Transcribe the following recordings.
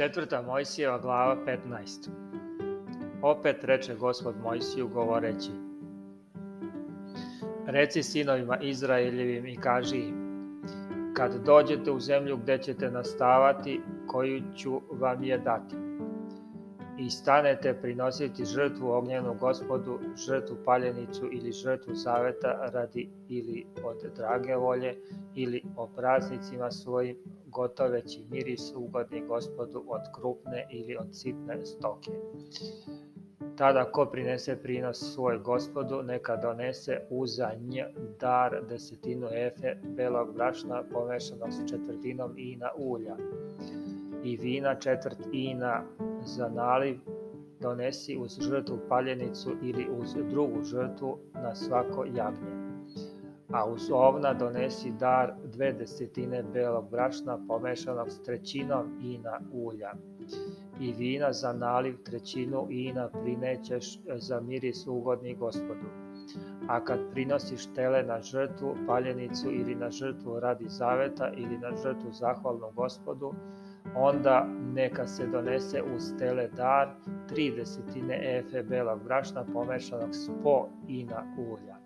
Četvrta Mojsijeva glava 15 Opet reče gospod Mojsiju govoreći Reci sinovima Izraeljevim i kaži im Kad dođete u zemlju gde ćete nastavati, koju ću vam je dati – i stanete prinositi žrtvu ognjenu gospodu, žrtvu paljenicu ili žrtvu saveta radi ili od drage volje ili o praznicima svojim gotoveći miris ugodni gospodu od krupne ili od sitne stoke. Tada ko prinese prinos svoj gospodu, neka donese uza nj dar desetinu efe belog brašna pomešanog s četvrtinom ina ulja i vina četvrt ina za naliv donesi uz žrtvu paljenicu ili uz drugu žrtvu na svako jagnje. A uz ovna donesi dar dve desetine belog brašna pomešanog s trećinom ina ulja. I vina za naliv trećinu ina prinećeš e, za miris ugodni gospodu. A kad prinosiš tele na žrtvu, paljenicu ili na žrtvu radi zaveta ili na žrtvu zahvalnu gospodu, onda neka se donese uz dar tri desetine efe belog brašna pomešanog s po ina ulja.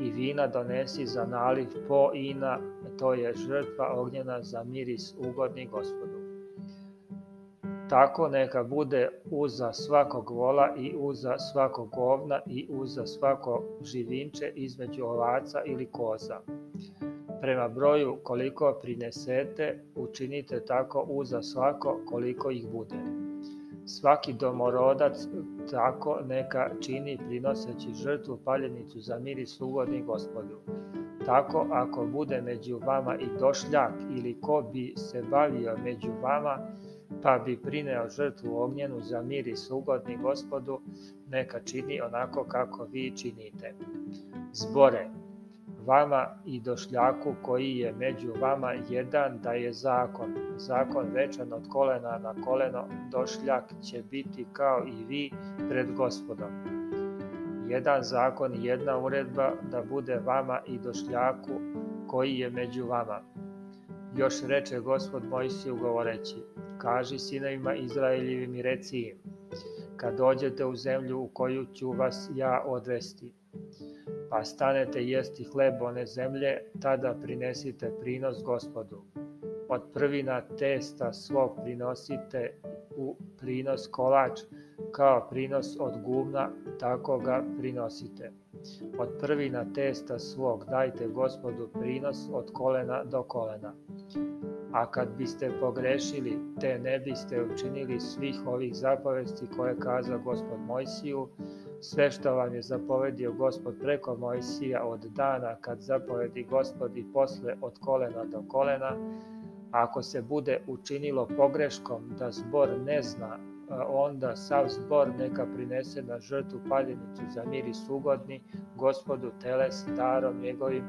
I vina donesi za naliv po ina, to je žrtva ognjena za miris ugodni gospodu. Tako neka bude uza svakog vola i uza svakog ovna i uza svako živinče između ovaca ili koza Prema broju koliko prinesete, učinite tako uza svako koliko ih bude. Svaki domorodac tako neka čini prinoseći žrtvu paljenicu za miris ugodni gospodu. Tako ako bude među vama i došljak ili ko bi se bavio među vama, pa bi prineo žrtvu ognjenu za miris ugodni gospodu, neka čini onako kako vi činite. Zbore vama i došljaku koji je među vama jedan da je zakon. Zakon večan od kolena na koleno, došljak će biti kao i vi pred gospodom. Jedan zakon i jedna uredba da bude vama i došljaku koji je među vama. Još reče gospod Mojsiju govoreći, kaži sinovima Izraeljivim i reci im, kad dođete u zemlju u koju ću vas ja odvesti, pa stanete jesti hleb one zemlje, tada prinesite prinos gospodu. Od prvina testa svog prinosite u prinos kolač, kao prinos od gumna, tako ga prinosite. Od prvina testa svog dajte gospodu prinos od kolena do kolena. A kad biste pogrešili, te ne biste učinili svih ovih zapovesti koje kaza gospod Mojsiju, sve što vam je zapovedio gospod preko Mojsija od dana kad zapovedi gospod i posle od kolena do kolena, ako se bude učinilo pogreškom da zbor ne zna, onda sav zbor neka prinese na žrtu paljenicu za mir i sugodni gospodu teles darom njegovim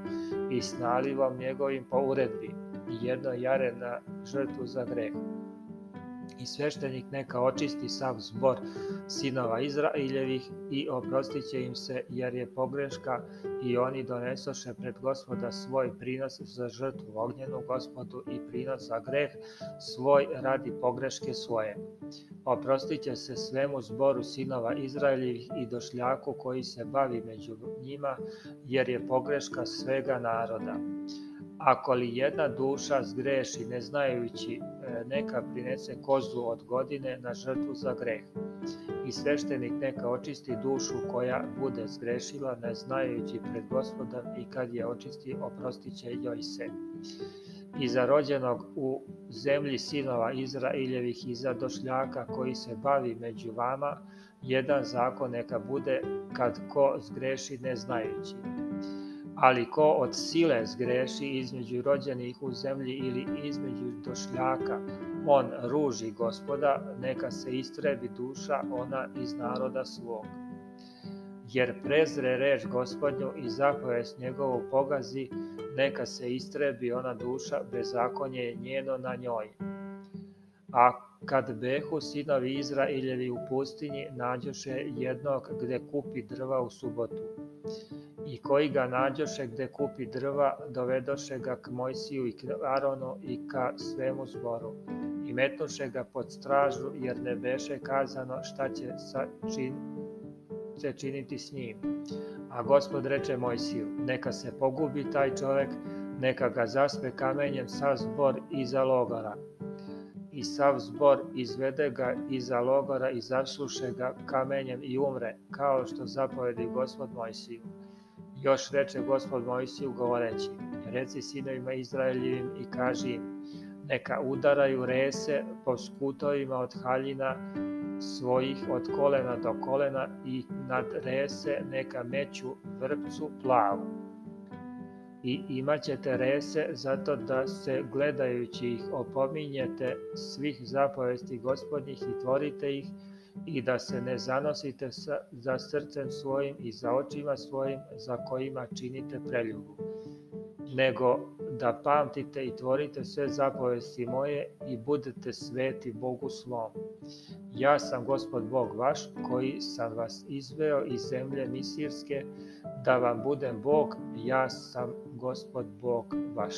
i snalivom njegovim po uredbi i jedno jare na žrtvu za greh i sveštenik neka očisti sav zbor sinova Izraeljevih i oprostiće im se jer je pogreška i oni donesoše pred gospoda svoj prinos za žrtvu ognjenu gospodu i prinos za greh svoj radi pogreške svoje. Oprostiće se svemu zboru sinova Izraeljevih i došljaku koji se bavi među njima jer je pogreška svega naroda. Ako li jedna duša zgreši ne znajući, e, neka prinese kozu od godine na žrtvu za greh. I sveštenik neka očisti dušu koja bude zgrešila ne znajući pred gospodom i kad je očisti oprostit će joj se. I za rođenog u zemlji sinova Izrailjevih i za došljaka koji se bavi među vama, jedan zakon neka bude kad ko zgreši ne znajući Ali ko od sile zgreši između rođenih u zemlji ili između došljaka, on ruži gospoda, neka se istrebi duša ona iz naroda svog. Jer prezre reč gospodnju i zapojes njegovu pogazi, neka se istrebi ona duša, bezakonje je njeno na njoj. A kad behu sinovi Izrailjevi u pustinji, nađoše jednog gde kupi drva u subotu i koji ga nađoše gde kupi drva, dovedoše ga k Mojsiju i k Aronu i ka svemu zboru. I metnuše ga pod stražu, jer ne beše kazano šta će sa čin, će činiti s njim. A gospod reče Mojsiju, neka se pogubi taj čovek, neka ga zaspe kamenjem sa zbor iza logora. I sav zbor izvede ga iza logora i zasuše ga kamenjem i umre, kao što zapovedi gospod Mojsiju. Još reče gospod Mojsiju govoreći, reci sinovima Izraeljivim i kaži im, neka udaraju rese po skutovima od haljina svojih od kolena do kolena i nad rese neka meću vrpcu plavu. I imaćete rese zato da se gledajući ih opominjete svih zapovesti gospodnjih i tvorite ih i da se ne mm. zanosite sa, za srcem svojim i za očima svojim za kojima činite preljubu, nego da pamtite i tvorite sve zapovesti moje i budete sveti Bogu svom. Ja sam gospod Bog vaš, koji sam vas izveo iz zemlje misirske, da vam budem Bog, ja sam gospod Bog vaš.